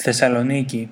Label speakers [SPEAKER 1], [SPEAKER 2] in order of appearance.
[SPEAKER 1] Θεσσαλονίκη.